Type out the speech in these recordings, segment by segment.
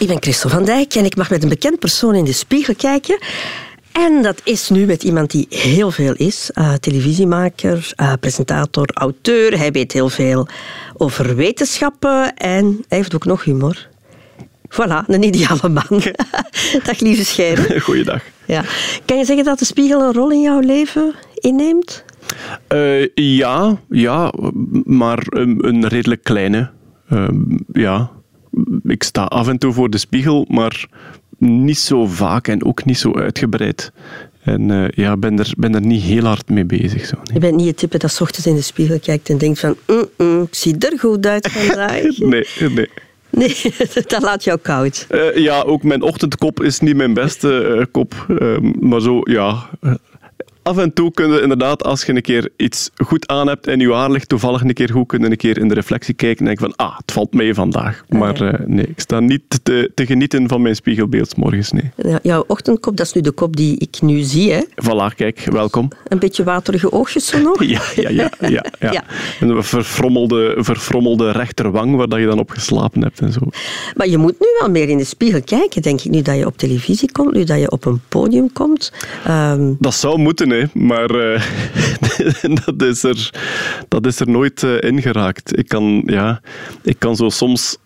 Ik ben Christel van Dijk en ik mag met een bekend persoon in de spiegel kijken. En dat is nu met iemand die heel veel is. Uh, televisiemaker, uh, presentator, auteur. Hij weet heel veel over wetenschappen en hij heeft ook nog humor. Voilà, een ideale man. Dag lieve Scheire. Goeiedag. Ja. Kan je zeggen dat de spiegel een rol in jouw leven inneemt? Uh, ja, ja, maar een, een redelijk kleine. ja, ik sta af en toe voor de spiegel, maar niet zo vaak en ook niet zo uitgebreid. En uh, ja, ben er, ben er niet heel hard mee bezig. Zo, nee. Je bent niet het type dat s ochtends in de spiegel kijkt en denkt van mm, mm, ik zie er goed uit vandaag. nee, nee. Nee, dat laat jou koud. Uh, ja, ook mijn ochtendkop is niet mijn beste uh, kop. Uh, maar zo, ja, af en toe kun je inderdaad, als je een keer iets goed aan hebt en je haar ligt toevallig een keer goed, kunnen een keer in de reflectie kijken en denken van, ah, het valt mee vandaag. Maar uh, nee, ik sta niet te, te, genieten van mijn spiegelbeeld morgens, nee. Ja, jouw ochtendkop, dat is nu de kop die ik nu zie, hè? Voilà, kijk, welkom. Een beetje waterige oogjes zo nog? ja, ja, ja, ja, ja. ja. Een verfrommelde, verfrommelde rechterwang waar dat je dan op geslapen hebt en zo. Maar je moet nu wel meer in de spiegel kijken, denk ik, nu dat je op televisie komt, nu dat je op een podium komt. Um... Dat zou moeten, maar uh, dat, is er, dat is er nooit uh, ingeraakt. Ik kan, ja, ik kan zo soms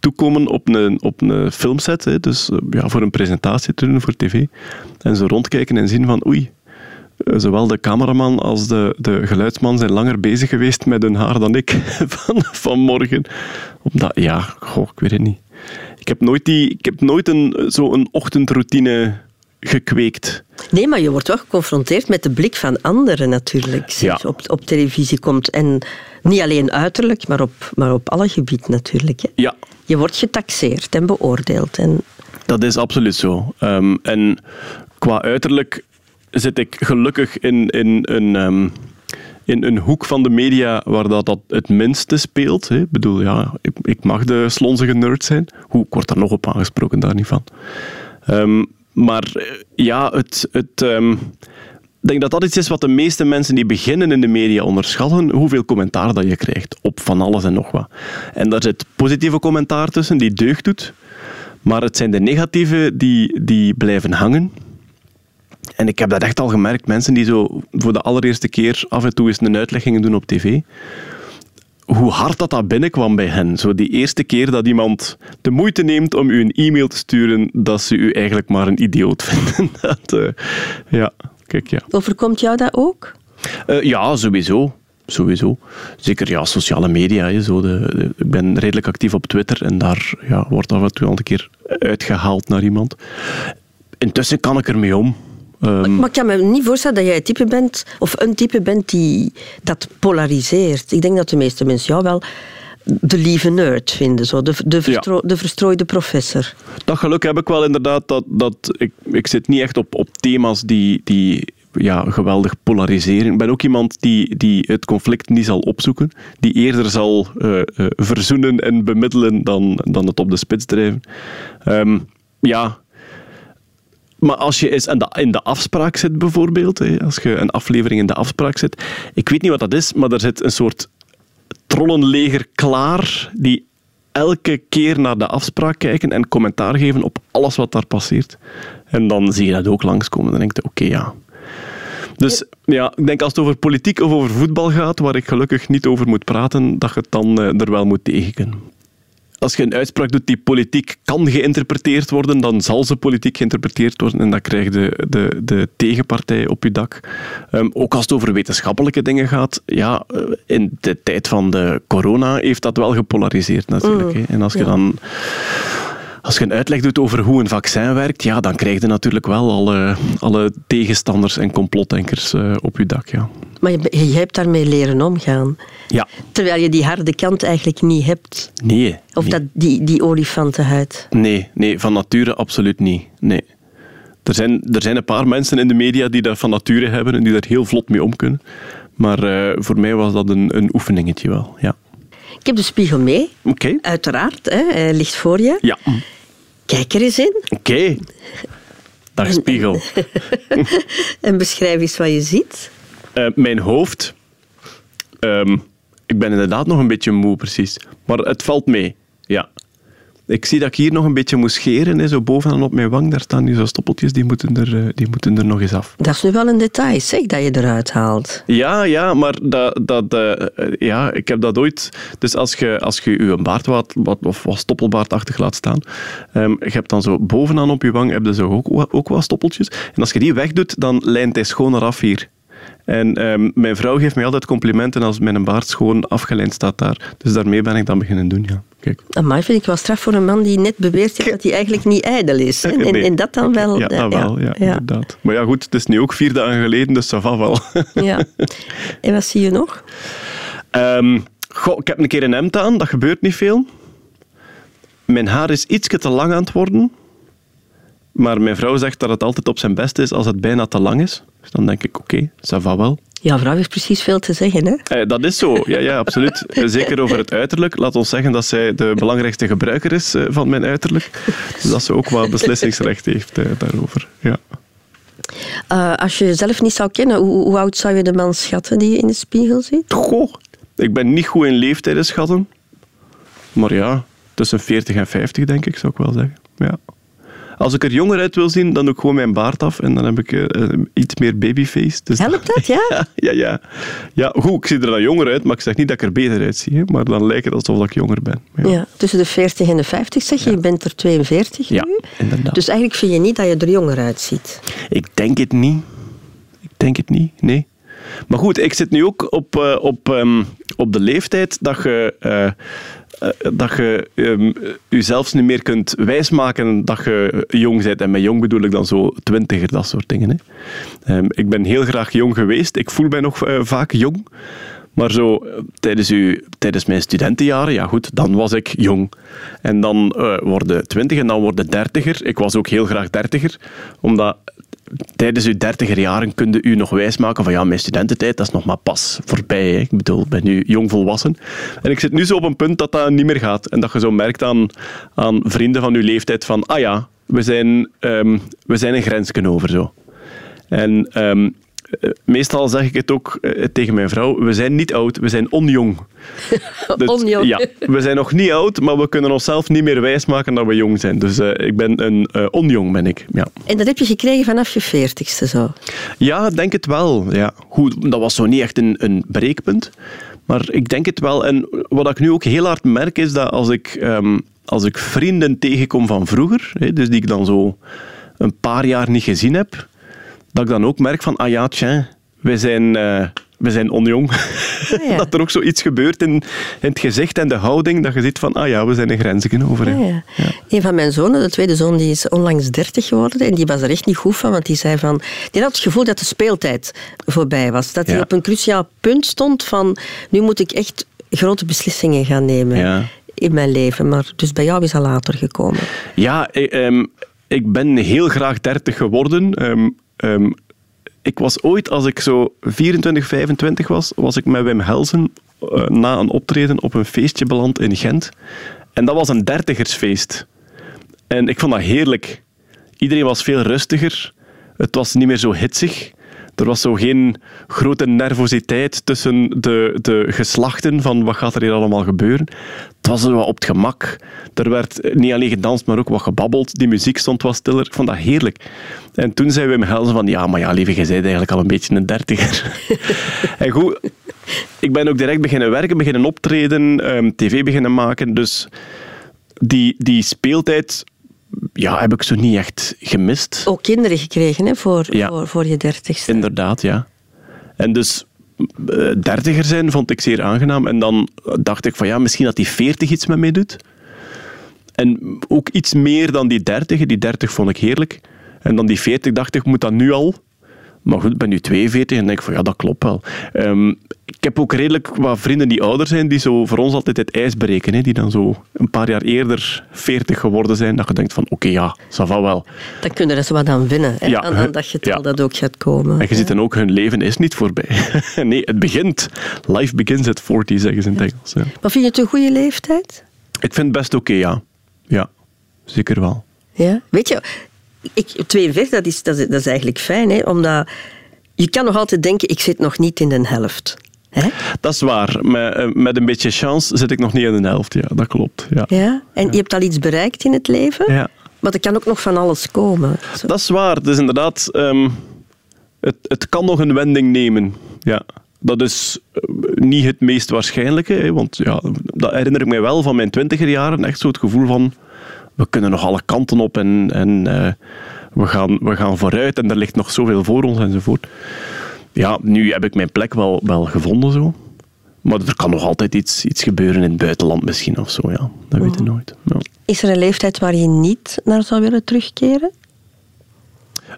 toekomen op een, op een filmset, hè, dus uh, ja, voor een presentatie doen voor tv, en zo rondkijken en zien van oei, zowel de cameraman als de, de geluidsman zijn langer bezig geweest met hun haar dan ik van, vanmorgen. Omdat, ja, goh, ik weet het niet. Ik heb nooit, die, ik heb nooit een, zo een ochtendroutine gekweekt. Nee, maar je wordt wel geconfronteerd met de blik van anderen natuurlijk. Als ja. op, op televisie komt. En niet alleen uiterlijk, maar op, maar op alle gebieden natuurlijk. Hè. Ja. Je wordt getaxeerd en beoordeeld. En... Dat is absoluut zo. Um, en qua uiterlijk zit ik gelukkig in, in een... Um, in een hoek van de media waar dat, dat het minste speelt. Hè. Ik bedoel, ja, ik, ik mag de slonzige nerd zijn. Hoe, ik word daar nog op aangesproken, daar niet van. Um, maar eh, ja, het. het um, ik denk dat dat iets is wat de meeste mensen die beginnen in de media onderschatten, hoeveel commentaar dat je krijgt op van alles en nog wat. En daar zit positieve commentaar tussen, die deugd doet. Maar het zijn de negatieve die, die blijven hangen. En ik heb dat echt al gemerkt, mensen die zo voor de allereerste keer af en toe eens een uitleg gingen doen op tv hoe hard dat, dat binnenkwam bij hen. Zo die eerste keer dat iemand de moeite neemt om u een e-mail te sturen, dat ze u eigenlijk maar een idioot vinden. dat, uh, ja, kijk, ja. Overkomt jou dat ook? Uh, ja, sowieso. Sowieso. Zeker ja, sociale media. zo de, ik ben redelijk actief op Twitter en daar ja, wordt af en toe al een keer uitgehaald naar iemand. Intussen kan ik ermee om. Um, maar ik kan me niet voorstellen dat jij het type bent, of een type bent die dat polariseert. Ik denk dat de meeste mensen jou wel de lieve nerd vinden, zo. De, de, verstro de verstrooide professor. Dat geluk heb ik wel inderdaad. Dat, dat ik, ik zit niet echt op, op thema's die, die ja, geweldig polariseren. Ik ben ook iemand die, die het conflict niet zal opzoeken, die eerder zal uh, uh, verzoenen en bemiddelen dan, dan het op de spits drijven. Um, ja, maar als je eens in de, in de afspraak zit, bijvoorbeeld, als je een aflevering in de afspraak zit, ik weet niet wat dat is, maar er zit een soort trollenleger klaar die elke keer naar de afspraak kijken en commentaar geven op alles wat daar passeert. En dan zie je dat ook langskomen. Dan denk je, oké, ja. Dus ja, ik denk als het over politiek of over voetbal gaat, waar ik gelukkig niet over moet praten, dat je het dan eh, er wel moet tegen als je een uitspraak doet die politiek kan geïnterpreteerd worden, dan zal ze politiek geïnterpreteerd worden en dan krijg je de, de, de tegenpartij op je dak. Um, ook als het over wetenschappelijke dingen gaat, ja, eh, in de tijd van de corona heeft dat wel gepolariseerd natuurlijk. Mm. En als je dan als je een uitleg doet over hoe een vaccin werkt, ja, dan krijg je natuurlijk wel alle, alle tegenstanders en complotdenkers uh, op je dak. Ja. Maar je, je hebt daarmee leren omgaan. Ja. Terwijl je die harde kant eigenlijk niet hebt. Nee. Of Dat, die, die olifantenhuid. Nee, nee, van nature absoluut niet. Nee. Er zijn, er zijn een paar mensen in de media die dat van nature hebben en die daar heel vlot mee om kunnen. Maar uh, voor mij was dat een, een oefeningetje wel, ja. Ik heb de spiegel mee. Oké. Uiteraard, hè, hij ligt voor je. Ja. Kijk er eens in. Oké. Dag spiegel. en beschrijf eens wat je ziet. Uh, mijn hoofd. Um, ik ben inderdaad nog een beetje moe, precies. Maar het valt mee, ja. Ik zie dat ik hier nog een beetje moet scheren, hè, zo bovenaan op mijn wang. Daar staan nu zo stoppeltjes, die moeten, er, eh, die moeten er nog eens af. Dat is nu wel een detail, zeg, dat je eruit haalt. Ja, ja, maar dat, dat, eh, ja, ik heb dat ooit... Dus als je als je, je baard wat, wat, of wat stoppelbaardachtig laat staan, um, je hebt dan zo bovenaan op je wang heb je zo ook, ook wat stoppeltjes. En als je die wegdoet, dan lijnt hij schoner af hier. En um, mijn vrouw geeft mij altijd complimenten als mijn baard schoon afgeleid staat daar. Dus daarmee ben ik dan beginnen doen, ja. Kijk. Amai, vind ik wel straf voor een man die net beweert heeft dat hij eigenlijk niet ijdel is. En, nee. en, dat dan wel... Ja, dat wel, ja, ja, inderdaad. Maar ja, goed, het is nu ook vier dagen geleden, dus dat va wel. Ja. En wat zie je nog? Um, goh, ik heb een keer een hemd aan, dat gebeurt niet veel. Mijn haar is iets te lang aan het worden. Maar mijn vrouw zegt dat het altijd op zijn best is als het bijna te lang is. Dus dan denk ik, oké, okay, ça va wel. Ja, vrouw heeft precies veel te zeggen, hè? Eh, dat is zo, ja, ja, absoluut. Zeker over het uiterlijk. Laat ons zeggen dat zij de belangrijkste gebruiker is eh, van mijn uiterlijk. Dus dat ze ook wel beslissingsrecht heeft eh, daarover, ja. Uh, als je jezelf niet zou kennen, hoe, hoe, oud zou je de man schatten die je in de spiegel ziet? Goh, ik ben niet goed in leeftijden schatten. Maar ja, tussen 40 en 50 denk ik, zou ik wel zeggen. Ja. Als ik er jonger uit wil zien, dan doe ik gewoon mijn baard af en dan heb ik uh, iets meer babyface. Dus Helpt dat, ja? ja? Ja, ja. Ja, goed, ik zie er dan jonger uit, maar ik zeg niet dat ik er beter uitzie. Hè, maar dan lijkt het alsof ik jonger ben. Ja. ja. tussen de 40 en de 50 zeg je, je bent er 42 ja, nu. inderdaad. Dus eigenlijk vind je niet dat je er jonger uitziet? Ik denk het niet. Ik denk het niet, nee. Maar goed, ik zit nu ook op, uh, op, um, op de leeftijd dat je... Uh, dat je um, jezelf niet meer kunt wijsmaken dat je jong bent. En met jong bedoel ik dan zo twintiger, dat soort dingen. Hè. Um, ik ben heel graag jong geweest. Ik voel mij nog uh, vaak jong. Maar zo tijdens, u, tijdens mijn studentenjaren, ja goed, dan was ik jong. En dan uh, worden twintig en dan worden dertiger. Ik was ook heel graag dertiger, omdat tijdens uw dertiger jaren kun u nog wijsmaken van ja, mijn studententijd, dat is nog maar pas voorbij. Ik bedoel, ik ben nu jong volwassen. En ik zit nu zo op een punt dat dat niet meer gaat. En dat je zo merkt aan, aan vrienden van uw leeftijd van ah ja, we zijn, um, we zijn een grensje over zo. En um, meestal zeg ik het ook uh, tegen mijn vrouw, we zijn niet oud, we zijn onjong. Dus, onjong. Ja, we zijn nog niet oud, maar we kunnen onszelf niet meer wijsmaken dat we jong zijn. Dus uh, ik ben een uh, onjong, ben ik. Ja. En dat heb je gekregen vanaf je veertigste zo? Ja, denk het wel. Ja. Goed, dat was zo niet echt een, een breekpunt. Maar ik denk het wel. En wat ik nu ook heel hard merk, is dat als ik, um, als ik vrienden tegenkom van vroeger, hè, dus die ik dan zo een paar jaar niet gezien heb, dat ik dan ook merk van, ah ja, tja, wij zijn, uh, wij zijn onjong. Ah, ja. dat er ook zoiets gebeurt in, in, het gezicht en de houding, dat je ziet van, ah ja, we zijn een grenzen over. Ah, ja. Ja. Een van mijn zonen, de tweede zoon, die is onlangs 30 geworden en die was er echt niet goed van, want die zei van, die had het gevoel dat de speeltijd voorbij was. Dat hij op een cruciaal punt stond van, nu moet ik echt grote beslissingen gaan nemen in mijn leven. Maar dus bij jou is dat later gekomen. Ja, ik, um, ik ben heel graag 30 geworden. Um, Um, ik was ooit, als ik zo 24, 25 was, was ik met Wim Helsen uh, na een optreden op een feestje beland in Gent. En dat was een dertigersfeest. En ik vond dat heerlijk. Iedereen was veel rustiger. Het was niet meer zo hitsig. Er was zo geen grote nervositeit tussen de, de geslachten van wat gaat er hier allemaal gebeuren. Het was zo wat op het gemak. Er werd niet alleen gedanst, maar ook wat gebabbeld. Die muziek stond wat stiller. Ik vond dat heerlijk. En toen zei Wim Helsen van, ja, maar ja, lieve, je bent eigenlijk al een beetje een dertiger. en goed, ik ben ook direct beginnen werken, beginnen optreden, um, tv beginnen maken. Dus die, die speeltijd ja, heb ik zo niet echt gemist. Ook kinderen gekregen hè, voor, ja. voor, voor je dertigste. Inderdaad, ja. En dus uh, dertiger zijn vond ik zeer aangenaam. En dan dacht ik van ja, misschien dat die veertig iets met mij doet. En ook iets meer dan die dertig. Die dertig vond ik heerlijk. En dan die veertig dacht ik, moet dat nu al? Maar goed, ik ben nu 42 en denk van ja, dat klopt wel. Um, ik heb ook redelijk wat vrienden die ouder zijn, die zo voor ons altijd het ijs breken. Hè, die dan zo een paar jaar eerder 40 geworden zijn. Dat je denkt van oké, okay, ja, ça va wel. Dan kunnen er zo wat aan winnen. Hè, ja, aan, aan dat getal ja. dat ook gaat komen. En je ziet dan ook, hun leven is niet voorbij. nee, het begint. Life begins at 40, zeggen ze in het Engels. Ja. Maar vind je het een goede leeftijd? Ik vind het best oké, okay, ja. Ja, zeker wel. Ja, weet je, ik, 42, dat is, dat is, dat is eigenlijk fijn, hè, omdat je kan nog altijd denken, ik zit nog niet in de helft. Hè? Dat is waar. Met, eh, met een beetje chance zit ik nog niet in de helft. Ja, dat klopt. Ja. Ja? En je hebt al iets bereikt in het leven, Ja. maar er kan ook nog van alles komen. Zo. Dat is waar. Dus inderdaad, ehm, het, het kan nog een wending nemen. Ja. Dat is eh, niet het meest waarschijnlijke, hè, want ja, dat herinner ik mij wel van mijn twintiger jaren. Echt zo het gevoel van, we kunnen nog alle kanten op en, en eh, we, gaan, we gaan vooruit en er ligt nog zoveel voor ons enzovoort. Ja, nu heb ik mijn plek wel, wel gevonden zo. Maar er kan nog altijd iets, iets gebeuren in het buitenland misschien of zo, ja. Dat weet je nooit. Ja. Is er een leeftijd waar je niet naar zou willen terugkeren?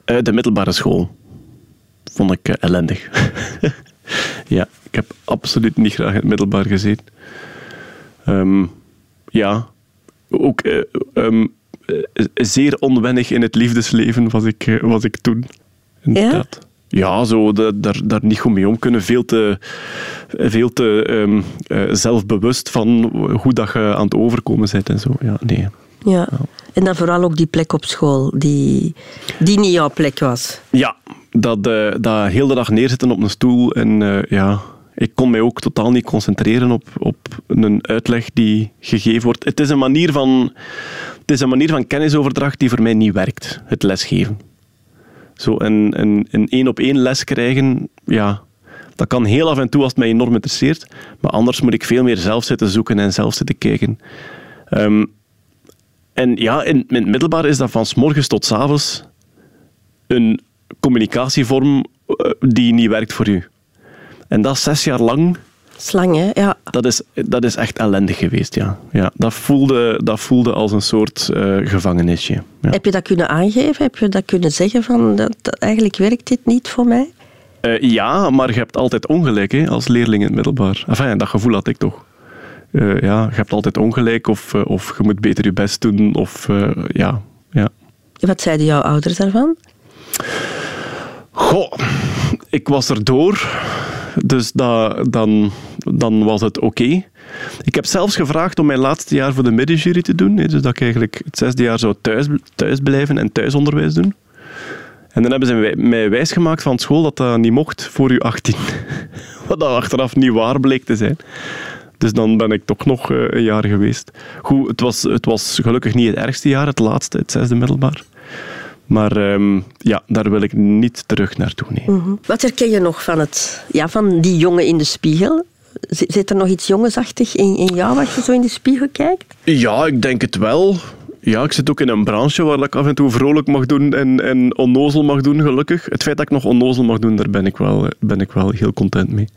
Eh, de middelbare school vond ik eh, ellendig. ja, ik heb absoluut niet graag in het middelbaar gezeten. Ehm, ja, ook eh, ehm, eh, zeer onwennig in het liefdesleven was ik, eh, was ik toen. Inderdaad. Ja, zo da- daar, daar niet goed mee om kunnen. Veel te, veel te ehm, eh, zelfbewust van hoe dat je aan het overkomen bent en zo. Ja, nee. Ja. En dan vooral ook die plek op school, die, die niet jouw plek was. Ja, dat, dat heel de dag neerzitten op een stoel. En ja, ik kon mij ook totaal niet concentreren op, op een uitleg die gegeven wordt. Het is een manier van, het is een manier van kennisoverdracht die voor mij niet werkt, het lesgeven. Zo een, een, een één-op-één les krijgen, ja, dat kan heel af en toe als het mij enorm interesseert. Maar anders moet ik veel meer zelf zitten zoeken en zelf zitten kijken. Ehm, en ja, in, in het middelbaar is dat van s morgens tot s avonds een communicatievorm eh, die niet werkt voor u. En dat zes jaar lang, Slang, hè? Ja. dat is, dat is echt ellendig geweest, ja. ja dat, voelde, dat voelde als een soort eh, gevangenisje. Ja. Heb je dat kunnen aangeven? Heb je dat kunnen zeggen van, dat, dat- eigenlijk werkt dit niet voor mij? Eh, ja, maar je hebt altijd ongelijk hè, als leerling in het middelbaar. Enfin, dat gevoel had ik toch. Eh, ja, je hebt altijd ongelijk of, of je moet beter je best doen. Of, ja, ja. Wat zeiden jouw ouders daarvan? Goh, ik was er door, dus dan, dan was het oké. Ik heb zelfs gevraagd om mijn laatste jaar voor de middenjury te doen. Dus dat ik eigenlijk het zesde jaar zou thuis, thuis blijven en thuisonderwijs doen. En dan hebben ze mij- wijsgemaakt van school dat dat niet mocht voor je 18. Wat dat achteraf niet waar bleek te zijn. Dus dan ben ik toch nog eh, een jaar geweest. Goed, het was, het was gelukkig niet het ergste jaar, het laatste, het zesde middelbaar. Maar ehm, ja, daar wil ik niet terug naartoe. Nee. Mhm. Wat herken je nog van, het, ja, van die jongen in de spiegel? Zit er nog iets jongensachtig in, in jou als je zo in de spiegel kijkt? Ja, ik denk het wel. Ja, ik zit ook in een branche waar ik af en toe vrolijk mag doen en, en onnozel mag doen, gelukkig. Het feit dat ik nog onnozel mag doen, daar ben ik wel, ben ik wel heel content mee.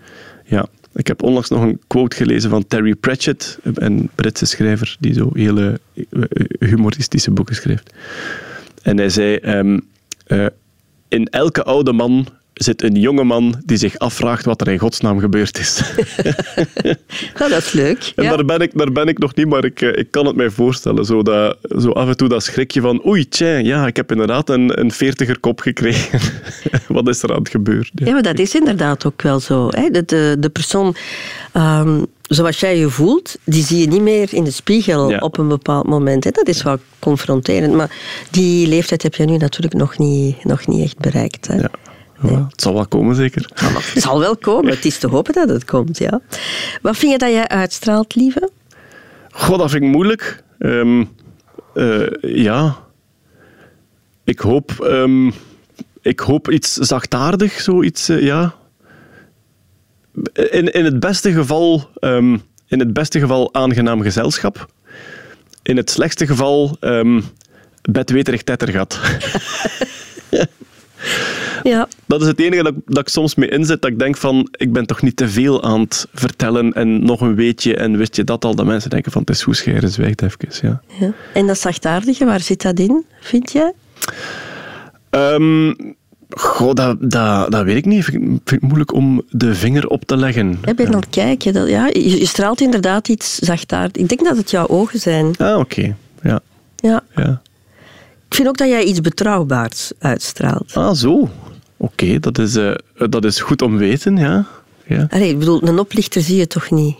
Ja. Ik heb onlangs nog een quote gelezen van Terry Pratchett, een Britse schrijver die zo hele eh, humoristische boeken schrijft. En hij zei, ehm, eh, in elke oude man zit een jonge man die zich afvraagt wat er in godsnaam gebeurd is. Ja, dat is leuk. En Ja. daar, ben ik, daar ben ik nog niet, maar ik, eh, ik kan het mij voorstellen. Zo, dat, zo af en toe dat schrikje van oei, tja, ja, ik heb inderdaad een, een veertiger kop gekregen. Wat is er aan het gebeuren? Ja. Ja, maar dat is inderdaad ook wel zo. Hè? De, de, de persoon ehm, zoals jij je voelt, die zie je niet meer in de spiegel Ja. op een bepaald moment. Hè? Dat is wel confronterend. Maar die leeftijd heb je nu natuurlijk nog niet, nog niet echt bereikt. Hè? Ja. Ja, het zal wel komen, zeker. Het zal wel komen. Het is te hopen dat het komt. Ja. Wat vind je dat jij uitstraalt, lieve? God, dat vind ik moeilijk. Ehm, eh, ja. Ik hoop, ehm, ik hoop iets zachtaardig, zoiets, eh, ja. In, in, het beste geval, ehm, in het beste geval aangenaam gezelschap. In het slechtste geval um, bedweterig tettergat. Ja. Dat is het enige dat, ik- dat ik soms mee inzet. Dat ik denk van, ik ben toch niet te veel aan het vertellen en nog een weetje en wist je dat al? Dat mensen denken van, het is goed scheren, zwijgt even. Ja. ja. En dat zachtaardige, waar zit dat in, vind jij? Ehm, goh, dat, dat, dat weet ik niet. Vind ik, vind ik moeilijk om de vinger op te leggen. Ik ben aan het kijken. Dat, ja, je, je straalt inderdaad iets zachtaardigs. Ik denk dat het jouw ogen zijn. Ah, oké. Ja, Ja. ja. Ik vind ook dat jij iets betrouwbaars uitstraalt. Ah, zo. Oké, dat, is, eh, dat is goed om weten, ja. ja. Allee, ik bedoel, een oplichter zie je toch niet?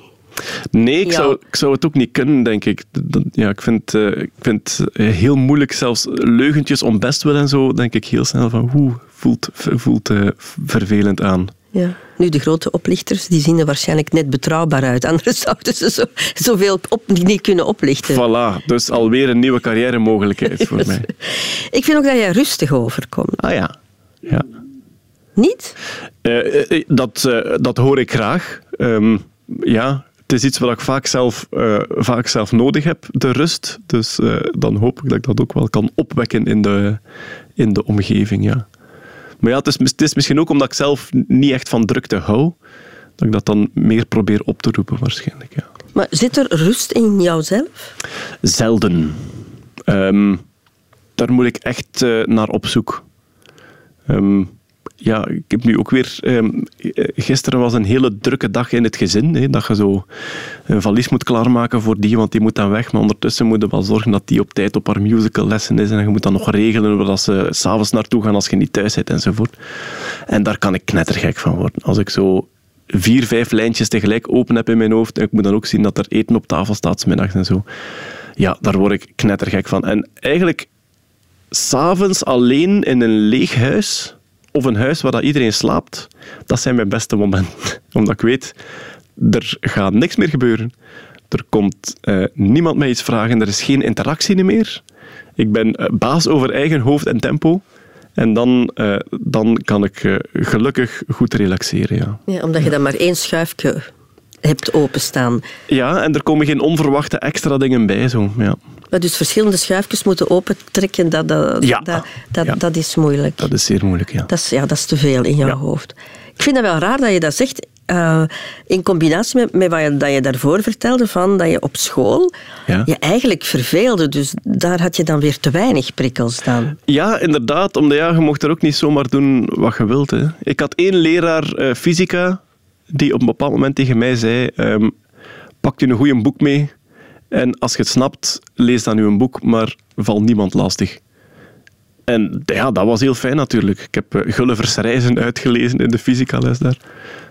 Nee, ik Ja. zou, ik zou het ook niet kunnen, denk ik. Ja, ik vind, eh, ik vind het heel moeilijk, zelfs leugentjes om best wel en zo, denk ik heel snel van, oeh, voelt, voelt eh, vervelend aan. Ja. Nu, de grote oplichters die zien er waarschijnlijk net betrouwbaar uit. Anders zouden ze zo, zoveel op, niet kunnen oplichten. Voilà, dus alweer een nieuwe carrière mogelijkheid voor mij. Ik vind ook dat jij rustig overkomt. Ah ja, ja. Niet? Eh, eh, dat, eh, dat hoor ik graag. Ehm, ja, het is iets wat ik vaak zelf, eh, vaak zelf nodig heb, de rust. Dus eh, dan hoop ik dat ik dat ook wel kan opwekken in de, in de omgeving. Ja. Maar ja, het is, het is misschien ook omdat ik zelf niet echt van drukte hou, dat ik dat dan meer probeer op te roepen waarschijnlijk. Ja. Maar zit er rust in jouzelf? Zelden. Ehm, daar moet ik echt eh, naar op zoek. Ehm, ja, ik heb nu ook weer... ehm, eh, gisteren was een hele drukke dag in het gezin. Hè, dat je zo een valies moet klaarmaken voor die, want die moet dan weg. Maar ondertussen moet je wel zorgen dat die op tijd op haar musicallessen is. En je moet dan nog regelen waar ze s'avonds naartoe gaan als je niet thuis zit enzovoort. En daar kan ik knettergek van worden. Als ik zo vier, vijf lijntjes tegelijk open heb in mijn hoofd. En ik moet dan ook zien dat er eten op tafel staat, 's middags en zo. Ja, daar word ik knettergek van. En eigenlijk, s'avonds alleen in een leeg huis, of een huis waar dat iedereen slaapt, dat zijn mijn beste momenten. Omdat ik weet, er gaat niks meer gebeuren. Er komt eh, niemand mij iets vragen, er is geen interactie meer. Ik ben eh, baas over eigen hoofd en tempo. En dan, eh, dan kan ik gelukkig goed relaxeren, ja. Ja, omdat je dan maar één schuifje hebt openstaan. Ja, en er komen geen onverwachte extra dingen bij, zo. Ja. Maar dus verschillende schuifjes moeten opentrekken, dat, dat, Ja. dat, dat, Ja. dat is moeilijk. Dat is zeer moeilijk, ja. Dat is, ja, dat is te veel in jouw hoofd. Ik vind dat wel raar dat je dat zegt. eh, in combinatie met, met wat je, dat je daarvoor vertelde, van dat je op school Ja. je eigenlijk verveelde. Dus daar had je dan weer te weinig prikkels dan. Ja, inderdaad. Omdat ja, je mocht er ook niet zomaar doen wat je wilt. Hè. Ik had één leraar eh, fysica die op een bepaald moment tegen mij zei: ehm, Pak je een goed boek mee en als je het snapt, lees dan een boek, maar val niemand lastig. En ja, dat was heel fijn natuurlijk. Ik heb eh, Gulliver's Reizen uitgelezen in de fysica-les daar.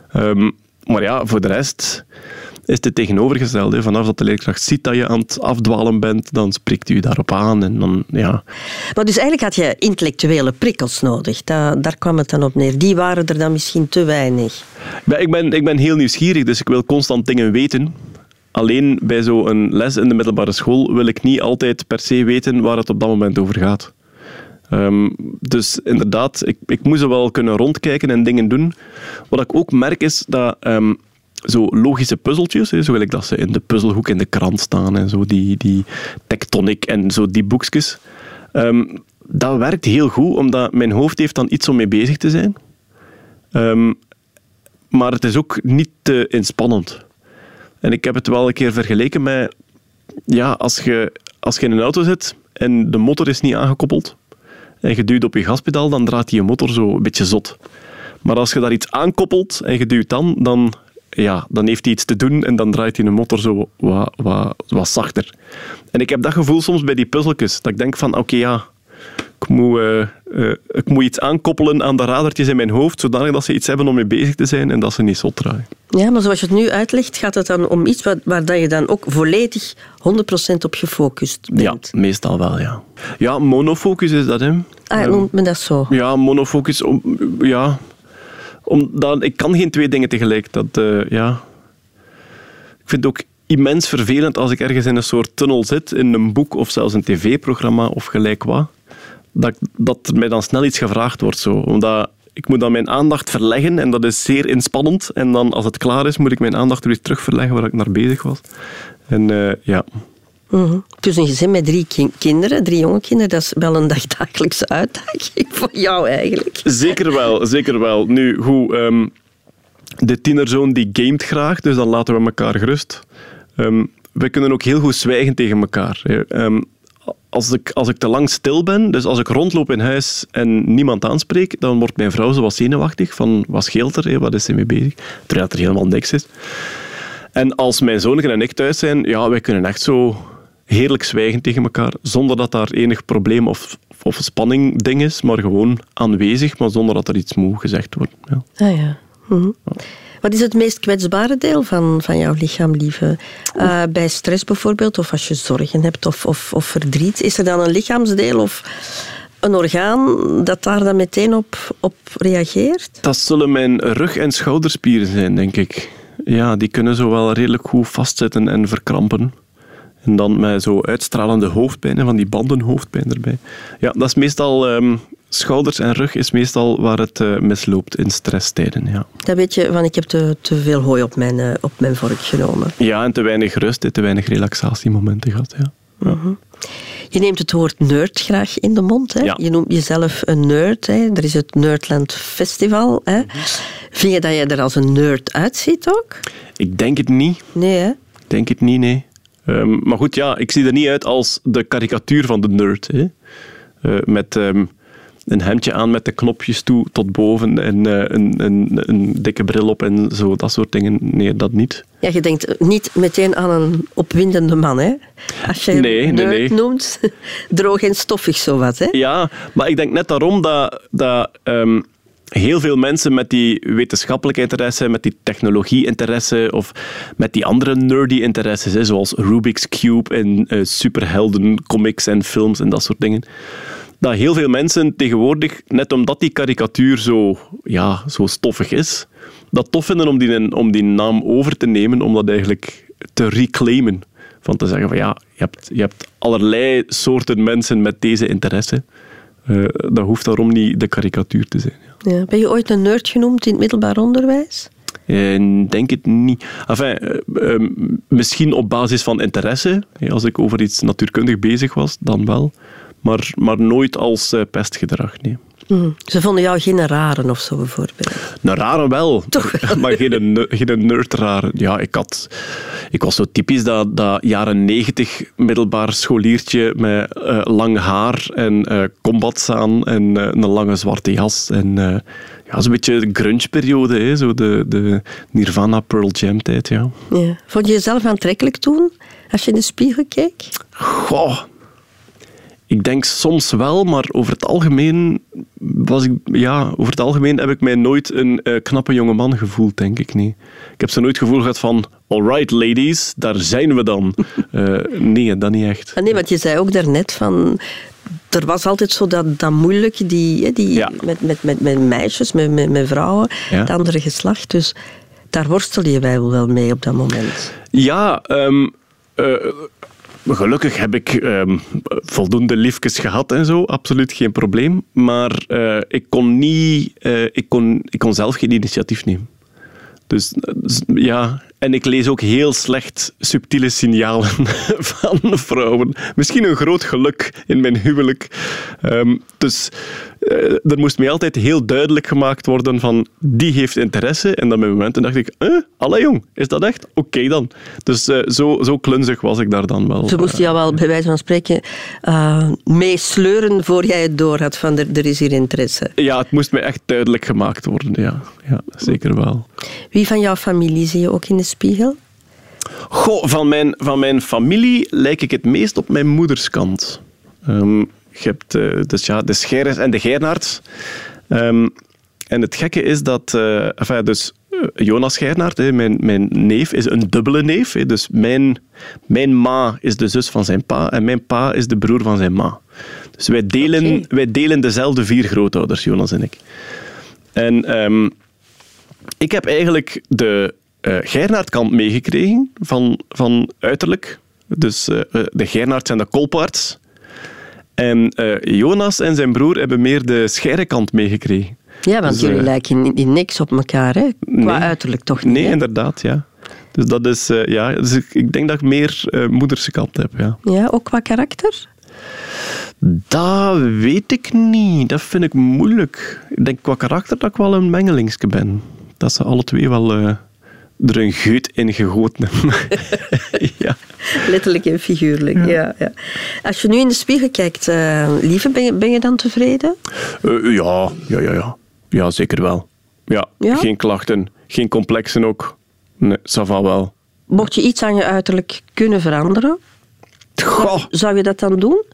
Ehm, maar ja, voor de rest is het tegenovergestelde. Vanaf dat de leerkracht ziet dat je aan het afdwalen bent, dan spreekt u daarop aan. En dan, ja, Maar dus eigenlijk had je intellectuele prikkels nodig. Da- daar kwam het dan op neer. Die waren er dan misschien te weinig. Ik ben, ik ben heel nieuwsgierig, dus ik wil constant dingen weten. Alleen bij zo'n les in de middelbare school wil ik niet altijd per se weten waar het op dat moment over gaat. Ehm, dus inderdaad, ik, ik moet zo wel kunnen rondkijken en dingen doen. Wat ik ook merk is dat ehm, zo logische puzzeltjes, hè, zo gelijk dat ze in de puzzelhoek in de krant staan en zo, die, die tectonic en zo die boekjes. ehm, dat werkt heel goed, omdat mijn hoofd heeft dan iets om mee bezig te zijn. Ehm, maar het is ook niet te inspannend. En ik heb het wel een keer vergeleken met... Ja, als je, als je in een auto zit en de motor is niet aangekoppeld en je duwt op je gaspedaal, dan draait die motor zo een beetje zot. Maar als je daar iets aankoppelt en je duwt dan, dan, ja, dan heeft hij iets te doen en dan draait die motor zo wat, wat, wat zachter. En ik heb dat gevoel soms bij die puzzeltjes, dat ik denk van, oké, ja, ik moet, eh, eh, ik moet iets aankoppelen aan de radertjes in mijn hoofd, zodanig dat ze iets hebben om mee bezig te zijn en dat ze niet zot draaien. Ja, maar zoals je het nu uitlegt, gaat het dan om iets wat, waar dat je dan ook volledig 100% op gefocust bent. Ja, meestal wel, ja. Ja, monofocus is dat, hè. Ah, Ehm, noemt men dat zo? Ja, monofocus. Ja, omdat ik kan geen twee dingen tegelijk. Dat, eh, ja. Ik vind het ook immens vervelend als ik ergens in een soort tunnel zit, in een boek of zelfs een tv-programma of gelijk wat, dat, dat mij dan snel iets gevraagd wordt. Zo. Omdat ik moet dan mijn aandacht verleggen en dat is zeer inspannend. En dan als het klaar is, moet ik mijn aandacht weer terug verleggen waar ik naar bezig was. En eh, ja, Mhm. Dus een gezin met drie kin- kinderen, drie jonge kinderen, dat is wel een dagdagelijkse uitdaging voor jou eigenlijk. Zeker wel, zeker wel. Nu, goed, ehm, de tienerzoon die gamet graag, dus dan laten we elkaar gerust. Ehm, we kunnen ook heel goed zwijgen tegen elkaar. Ehm, als, ik, als ik te lang stil ben, dus als ik rondloop in huis en niemand aanspreek, dan wordt mijn vrouw zo wat zenuwachtig van wat scheelt er, wat is ze mee bezig, terwijl er helemaal niks is. En als mijn zoon en ik thuis zijn, ja, wij kunnen echt zo heerlijk zwijgen tegen elkaar, zonder dat daar enig probleem of, of spanning ding is, maar gewoon aanwezig, maar zonder dat er iets moet gezegd wordt. Ja. Ah ja. Mhm. Wat is het meest kwetsbare deel van, van jouw lichaam, lieve? Uh, bij stress bijvoorbeeld, of als je zorgen hebt of, of, of verdriet. Is er dan een lichaamsdeel of een orgaan dat daar dan meteen op, op reageert? Dat zullen mijn rug- en schouderspieren zijn, denk ik. Ja, die kunnen zo wel redelijk goed vastzitten en verkrampen. En dan met zo uitstralende hoofdpijn, van die bandenhoofdpijn erbij. Ja, dat is meestal... Um, schouders en rug is meestal waar het uh, misloopt in stresstijden, ja. Dat weet je, van ik heb te, te veel hooi op mijn, uh, op mijn vork genomen. Ja, en te weinig rust, te weinig relaxatiemomenten gehad, ja. ja. Mhm. Je neemt het woord nerd graag in de mond. Hè? Je noemt jezelf een nerd. Hè? Er is het Nerdland Festival. Hè? Vind je dat je er als een nerd uitziet ook? Ik denk het niet. Nee, hè? Ik denk het niet, nee. Um, maar goed, ja, ik zie er niet uit als de karikatuur van de nerd. Hè? Uh, met um, een hemdje aan met de knopjes toe tot boven en uh, een, een, een, dikke bril op en zo, dat soort dingen. Nee, dat niet. Ja, je denkt niet meteen aan een opwindende man, hè? Als je nee, nerd nee, nee. noemt, droog en stoffig zowat, hè? Ja, maar ik denk net daarom dat... dat um, heel veel mensen met die wetenschappelijke interesse, met die technologie-interesse of met die andere nerdy interesses, zoals Rubik's Cube en uh, superhelden, comics en films en dat soort dingen, dat heel veel mensen tegenwoordig, net omdat die karikatuur zo, ja, zo stoffig is, dat tof vinden om die, om die naam over te nemen, om dat eigenlijk te reclaimen. Van te zeggen van ja, je hebt, je hebt allerlei soorten mensen met deze interesse. Uh, dat hoeft daarom niet de karikatuur te zijn. Ja. Ben je ooit een nerd genoemd in het middelbaar onderwijs? Uh, denk het niet. Enfin, uh, misschien op basis van interesse. Als ik over iets natuurkundig bezig was, dan wel. Maar, maar nooit als pestgedrag, nee. Mm. Ze vonden jou geen raren of zo bijvoorbeeld? Een rare wel, Toch maar geen, geen nerd Ja, ik, had, ik was zo typisch dat, dat jaren negentig middelbaar scholiertje met uh, lang haar en uh, combats aan en uh, een lange zwarte jas. En ja, zo'n beetje de grunge-periode, zo de, de Nirvana Pearl Jam tijd. Ja. Ja. Vond je jezelf aantrekkelijk toen, als je in de spiegel keek? Goh, ik denk soms wel, maar over het algemeen was ik, ja, over het algemeen heb ik mij nooit een uh, knappe jonge man gevoeld, denk ik niet. Ik heb zo nooit het gevoel gehad van, alright ladies, daar zijn we dan. Uh, nee, dat niet echt. Ah, nee, want je zei ook daarnet van, er was altijd zo dat, dat moeilijke die, die ja. met, met, met, met meisjes, met, met, met vrouwen, ja. het andere geslacht. Dus daar worstel je wel mee op dat moment. Ja, um, uh, Gelukkig heb ik um, voldoende liefjes gehad en zo, absoluut geen probleem. Maar uh, ik, kon niet, uh, ik, kon, ik kon zelf geen initiatief nemen. Dus ja, en ik lees ook heel slecht subtiele signalen van vrouwen. Misschien een groot geluk in mijn huwelijk. Um, dus er moest mij altijd heel duidelijk gemaakt worden van die heeft interesse. En dan bij momenten dacht ik, eh, alle jong, is dat echt? Oké dan. Dus uh, zo, zo klunzig was ik daar dan wel. Ze moesten jou wel bij wijze van spreken meesleuren voor jij het door had van er, er is hier interesse. Ja, het moest mij echt duidelijk gemaakt worden, ja. ja zeker wel. Wie van jouw familie zie je ook in de spiegel? Goh, van mijn, van mijn familie lijk ik het meest op mijn moederskant. Um, je hebt uh, dus ja, de Scheres en de Geirnaerts. Um, en het gekke is dat... Uh, enfin, dus uh, Jonas Geirnaert, mijn, mijn neef, is een dubbele neef. Hè. Dus mijn, mijn ma is de zus van zijn pa en mijn pa is de broer van zijn ma. Dus wij delen, okay. wij delen dezelfde vier grootouders, Jonas en ik. En um, ik heb eigenlijk de uh, Geirnaert-kant meegekregen van, van uiterlijk. Dus uh, de Geirnaerts en de Kolpaerts. En uh, Jonas en zijn broer hebben meer de Scheirenkant meegekregen. Ja, want dus, jullie lijken in, niks op elkaar, hè? Qua nee, uiterlijk toch niet? Nee, hè? inderdaad, ja. Dus dat is, uh, ja, dus ik, ik, denk dat ik meer moederse kant heb, ja. Ja, ook qua karakter? Dat weet ik niet. Dat vind ik moeilijk. Ik denk qua karakter dat ik wel een mengelingske ben. Dat ze alle twee wel er een geut in gegoten hebben. ja. Letterlijk en figuurlijk, ja. ja. Ja, Als je nu in de spiegel kijkt, uh, lieve, ben je, ben je dan tevreden? Uh, ja, ja, ja, ja. Ja, zeker wel. Ja, ja? geen klachten, geen complexen ook. Nee, ça va wel. Mocht je iets aan je uiterlijk kunnen veranderen, Goh. zou je dat dan doen?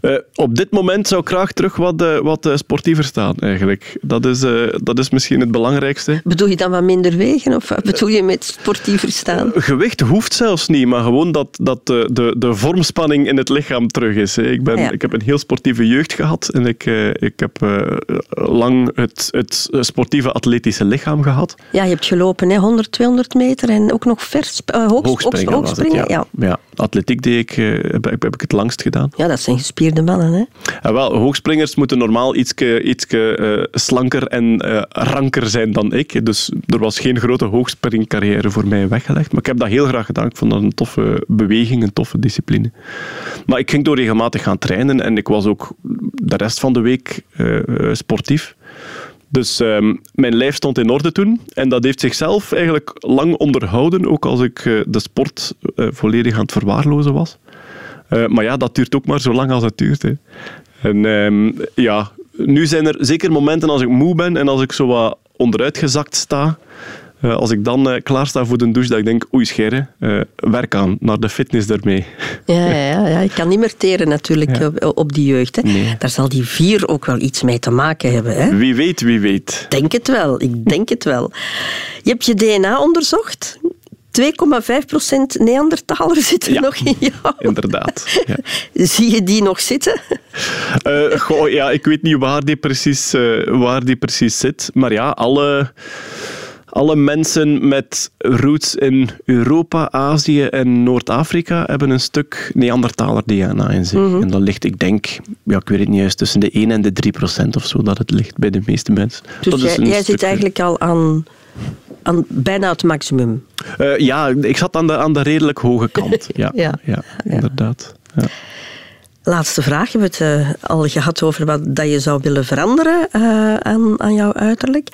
Uh, op dit moment zou ik graag terug wat, uh, wat uh, sportiever staan, eigenlijk. Dat is, dat is misschien het belangrijkste. Bedoel je dan wat minder wegen, of wat bedoel je met sportiever staan? gewicht hoeft zelfs niet, maar gewoon dat, dat de, de, de vormspanning in het lichaam terug is. Ik, ben, ja. ik heb een heel sportieve jeugd gehad en ik, ik heb lang het, het sportieve atletische lichaam gehad. Ja, je hebt gelopen, hè? 100, 200 meter en ook nog vers, hoog, hoogspringen. hoogspringen het, ja. ja. ja. atletiek deed ik, heb, heb ik het langst gedaan. Ja, dat zijn gespierde Hè? Ja, wel, hoogspringers moeten normaal iets uh, slanker en uh, ranker zijn dan ik. Dus er was geen grote hoogspringcarrière voor mij weggelegd. Maar ik heb dat heel graag gedaan. Ik vond dat een toffe beweging, een toffe discipline. Maar ik ging door regelmatig gaan trainen en ik was ook de rest van de week uh, sportief. Dus um, mijn lijf stond in orde toen. En dat heeft zichzelf eigenlijk lang onderhouden, ook als ik de sport volledig aan het verwaarlozen was. Uh, maar ja, dat duurt ook maar zo lang als het duurt. Hè. En um, ja, nu zijn er zeker momenten als ik moe ben en als ik zo wat onderuitgezakt sta. Uh, als ik dan uh, klaar sta voor de douche, dat ik denk, oei scherre, uh, werk aan, naar de fitness ermee. Ja, ja, ja, ik kan niet meer teren natuurlijk ja. op, op, die jeugd. Hè. Nee. Daar zal die vier ook wel iets mee te maken hebben. Hè. Wie weet, wie weet. Denk het wel, ik denk het wel. Je hebt je DNA onderzocht. 2,5% Neandertaler zitten ja, nog in jou. Inderdaad. Ja. Zie je die nog zitten? Uh, goh, ja, ik weet niet waar die, precies, uh, waar die precies zit. Maar ja, alle, alle mensen met roots in Europa, Azië en Noord-Afrika hebben een stuk Neandertaler DNA in zich. Mm -hmm. En dat ligt, ik denk, ja, ik weet het niet juist, tussen de 1 en de 3 procent of zo dat het ligt bij de meeste mensen. Dus dat jij, jij zit eigenlijk al aan aan bijna het maximum. Uh, ja, ik zat aan de, aan de redelijk hoge kant. Ja, ja. inderdaad. Ja. Laatste vraag. We hebben het uh, al gehad over wat dat je zou willen veranderen uh, aan, aan jouw uiterlijk.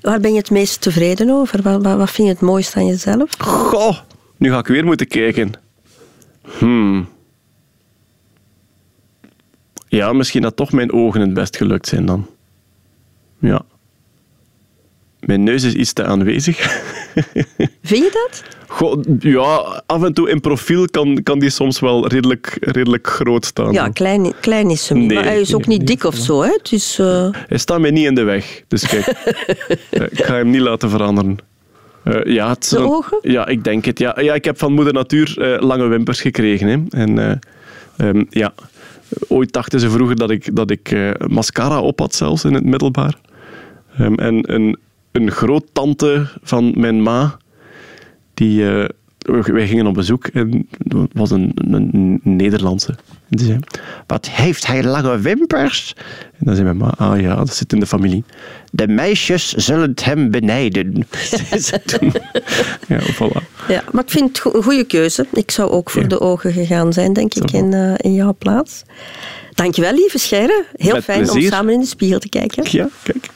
Waar ben je het meest tevreden over? Wat, wat, wat vind je het mooiste aan jezelf? Goh, nu ga ik weer moeten kijken. Hmm. Ja, misschien dat toch mijn ogen het best gelukt zijn dan. Ja. Mijn neus is iets te aanwezig. Vind je dat? Ja, af en toe in profiel kan, kan die soms wel redelijk, redelijk groot staan. Ja, klein, klein is hem. Nee, maar hij is ook nee, niet dik of zo. Hè? Dus, uh... Hij staat mij niet in de weg. Dus kijk, ik ga hem niet laten veranderen. Uh, ja, het de ogen? Ja, ik denk het. Ja, ja ik heb van moeder natuur uh, lange wimpers gekregen. Hè. En um, ja, ooit dachten ze vroeger dat ik, dat ik mascara op had, zelfs in het middelbaar. Um, en een een groottante van mijn ma, die, uh, wij gingen op bezoek en was een, een, een Nederlandse. En die zei, wat heeft hij lange wimpers? En dan zei mijn ma, ah ja, dat zit in de familie. De meisjes zullen het hem benijden. ja, voilà. ja, maar ik vind het een goede keuze. Ik zou ook voor ja. de ogen gegaan zijn, denk ik, in, uh, in jouw plaats. Dankjewel, lieve Scheire. Heel Met fijn plezier. om samen in de spiegel te kijken. Ja, kijk.